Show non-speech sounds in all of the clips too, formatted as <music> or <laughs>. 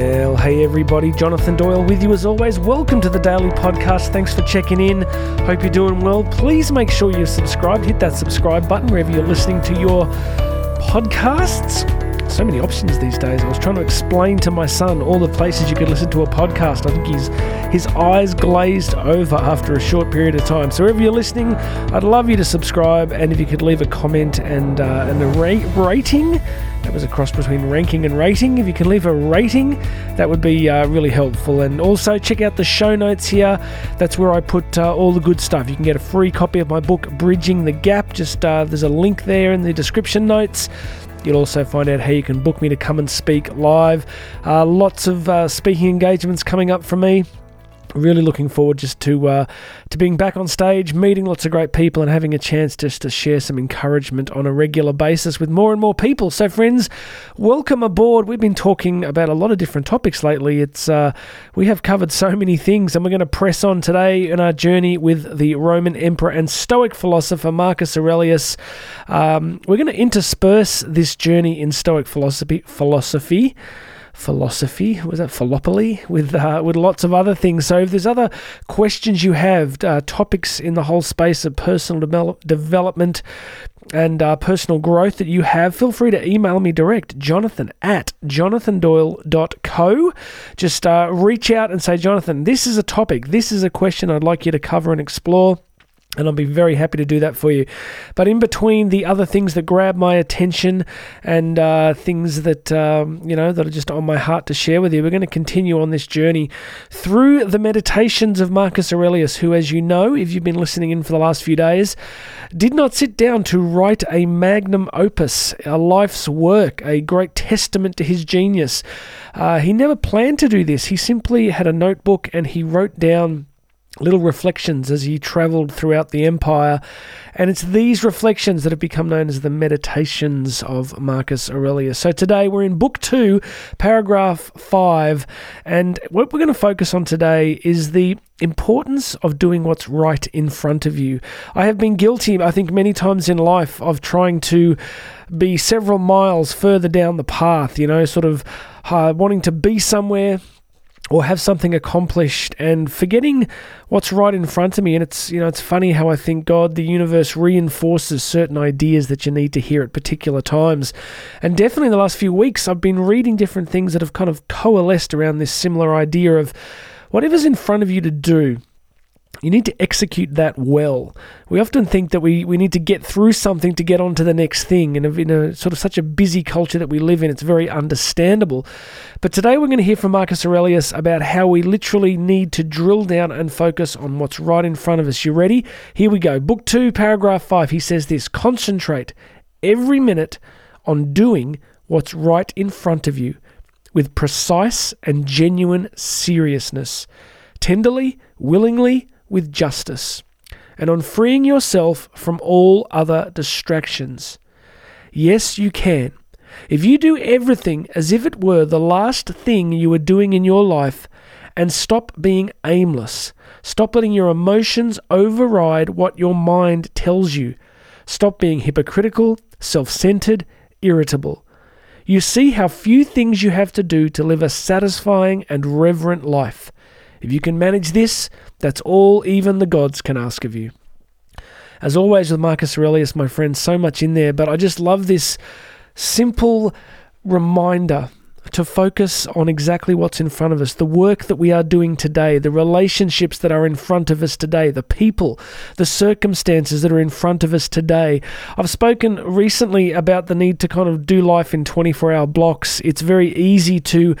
Well, hey everybody, Jonathan Doyle with you as always. Welcome to the Daily Podcast. Thanks for checking in. Hope you're doing well. Please make sure you're subscribed. Hit that subscribe button wherever you're listening to your podcasts. So many options these days. I was trying to explain to my son all the places you could listen to a podcast. I think he's his eyes glazed over after a short period of time. So wherever you're listening, I'd love you to subscribe and if you could leave a comment and uh, and a ra- rating. That was a cross between ranking and rating. If you can leave a rating, that would be uh, really helpful. And also check out the show notes here. That's where I put uh, all the good stuff. You can get a free copy of my book, Bridging the Gap. Just uh, there's a link there in the description notes. You'll also find out how you can book me to come and speak live. Uh, lots of uh, speaking engagements coming up for me really looking forward just to uh, to being back on stage, meeting lots of great people, and having a chance just to share some encouragement on a regular basis with more and more people. So, friends, welcome aboard. We've been talking about a lot of different topics lately. It's uh, we have covered so many things, and we're going to press on today in our journey with the Roman emperor and Stoic philosopher Marcus Aurelius. Um, we're going to intersperse this journey in Stoic philosophy philosophy philosophy was that philopoly with uh, with lots of other things. So if there's other questions you have uh, topics in the whole space of personal develop- development and uh, personal growth that you have, feel free to email me direct, jonathan at jonathandoyle.co. Just uh, reach out and say, Jonathan, this is a topic, this is a question I'd like you to cover and explore and I'll be very happy to do that for you. But in between the other things that grab my attention and uh, things that um, you know that are just on my heart to share with you, we're going to continue on this journey through the meditations of Marcus Aurelius, who, as you know, if you've been listening in for the last few days, did not sit down to write a magnum opus, a life's work, a great testament to his genius. Uh, he never planned to do this. He simply had a notebook and he wrote down little reflections as he traveled throughout the empire. And it's these reflections that have become known as the Meditations of Marcus Aurelius. So today we're in Book 2, paragraph 5. And what we're going to focus on today is the importance of doing what's right in front of you. I have been guilty, I think, many times in life of trying to be several miles further down the path, you know, sort of uh, wanting to be somewhere or have something accomplished and forgetting what's right in front of me. And it's you know it's funny how i think god the universe reinforces certain ideas that you need to hear at particular times. And definitely in the last few weeks i've been reading different things that have kind of coalesced around this similar idea of whatever's in front of you to do you need to execute that well. We often think that we, we need to get through something to get on to the next thing. And in a sort of such a busy culture that we live in, it's very understandable. But today we're going to hear from Marcus Aurelius about how we literally need to drill down and focus on what's right in front of us. You ready? Here we go. Book 2, paragraph 5. He says this Concentrate every minute on doing what's right in front of you with precise and genuine seriousness, tenderly, willingly, with justice, and on freeing yourself from all other distractions. Yes, you can. If you do everything as if it were the last thing you were doing in your life and stop being aimless, stop letting your emotions override what your mind tells you, stop being hypocritical, self centered, irritable. You see how few things you have to do to live a satisfying and reverent life. If you can manage this, that's all even the gods can ask of you. As always with Marcus Aurelius, my friend, so much in there, but I just love this simple reminder to focus on exactly what's in front of us, the work that we are doing today, the relationships that are in front of us today, the people, the circumstances that are in front of us today. I've spoken recently about the need to kind of do life in 24 hour blocks. It's very easy to,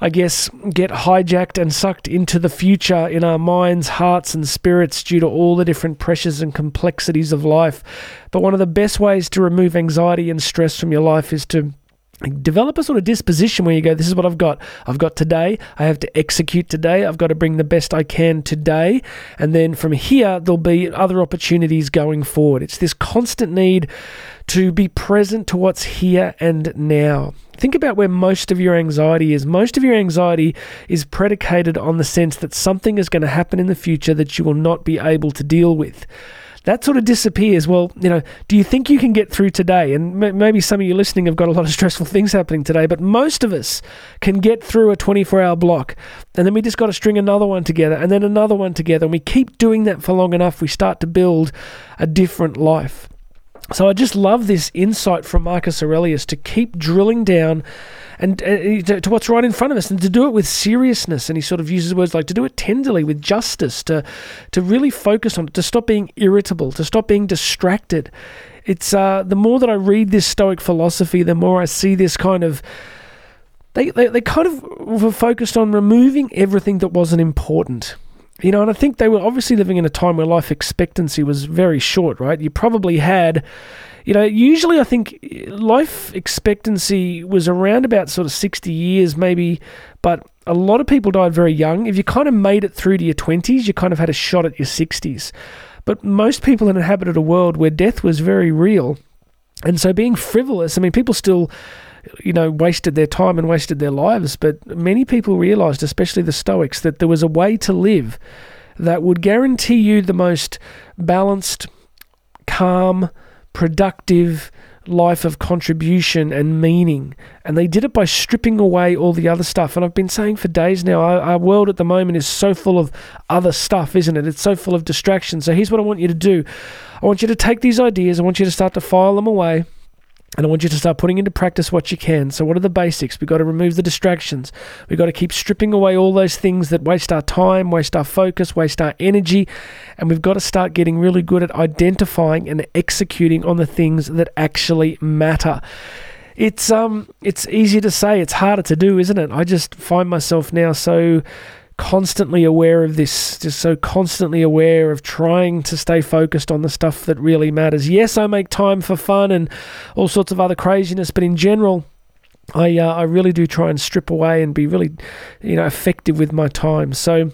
I guess, get hijacked and sucked into the future in our minds, hearts, and spirits due to all the different pressures and complexities of life. But one of the best ways to remove anxiety and stress from your life is to develop a sort of disposition where you go this is what i've got. I've got today. I have to execute today. I've got to bring the best i can today. And then from here there'll be other opportunities going forward. It's this constant need to be present to what's here and now. Think about where most of your anxiety is. Most of your anxiety is predicated on the sense that something is going to happen in the future that you will not be able to deal with that sort of disappears. Well, you know, do you think you can get through today? And m- maybe some of you listening have got a lot of <laughs> stressful things happening today, but most of us can get through a 24 hour block. And then we just got to string another one together and then another one together. And we keep doing that for long enough, we start to build a different life. So I just love this insight from Marcus Aurelius to keep drilling down and uh, to, to, what's right in front of us and to do it with seriousness. And he sort of uses words like to do it tenderly with justice, to to really focus on it, to stop being irritable, to stop being distracted. It's uh, the more that I read this Stoic philosophy, the more I see this kind of. They, they, they kind of were focused on removing everything that wasn't important. You know, and I think they were obviously living in a time where life expectancy was very short, right? You probably had you know, usually I think eh, life expectancy was around about sort of 60 years, maybe, but a lot of people died very young. If you kind of made it through to your 20s, you kind of had a shot at your 60s. But most people inhabited a world where death was very real. And so being frivolous, I mean, people still you know, wasted their time and wasted their lives. But many people realized, especially the Stoics, that there was a way to live that would guarantee you the most balanced, calm, productive life of contribution and meaning. And they did it by stripping away all the other stuff. And I've been saying for days now, our, our, world at the moment is so full of other stuff, isn't it? It's so full of distractions. So here's what I want you to do I want you to take these ideas, I want you to start to file them away. And I want you to start putting into practice what you can. So, what are the basics? We've got to remove the distractions. We've got to keep stripping away all those things that waste our time, waste our focus, waste our energy. And we've got to start getting really good at identifying and executing on the things that actually matter. It's um it's easy to say, it's harder to do, isn't it? I just find myself now so constantly aware of this, just so constantly aware of trying to stay focused on the stuff that really matters. Yes, I make time for fun and all sorts of other craziness, but in general, I uh, I really do try and strip away and be really, you know, effective with my time. So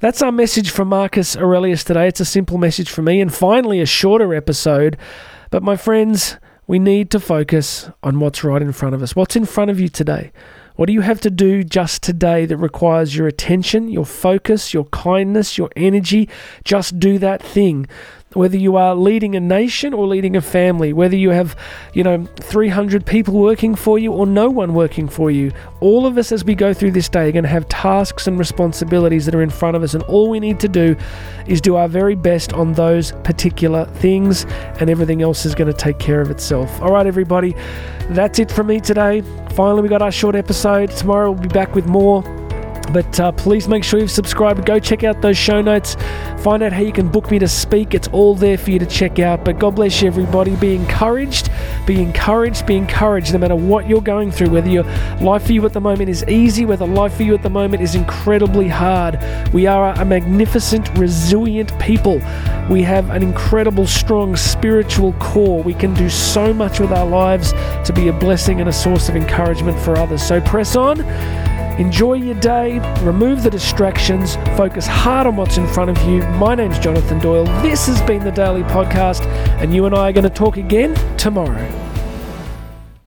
that's our message from Marcus Aurelius today. It's a simple message for me, and finally a shorter episode. But my friends, we need to focus on what's right in front of us. What's in front of you today? What do you have to do just today that requires your attention, your focus, your kindness, your energy? Just do that thing whether you are leading a nation or leading a family, whether you have, you know, 300 people working for you or no one working for you, all of us as we go through this day are going to have tasks and responsibilities that are in front of us, and all we need to do is do our very best on those particular things, and everything else is going to take care of itself. All right, everybody, that's it from me today. Finally, we got our short episode. Tomorrow we'll be back with more. But uh, please make sure you've subscribed. Go check out those show notes. Find out how you can book me to speak. It's all there for you to check out. But God bless you, everybody. Be encouraged. Be encouraged. Be encouraged no matter what you're going through, whether your life for you at the moment is easy, whether life for you at the moment is incredibly hard. We are a magnificent, resilient people. We have an incredible, strong spiritual core. We can do so much with our lives to be a blessing and a source of encouragement for others. So press on. Enjoy your day, remove the distractions, focus hard on what's in front of you. My name's Jonathan Doyle. This has been the Daily Podcast, and you and I are going to talk again tomorrow.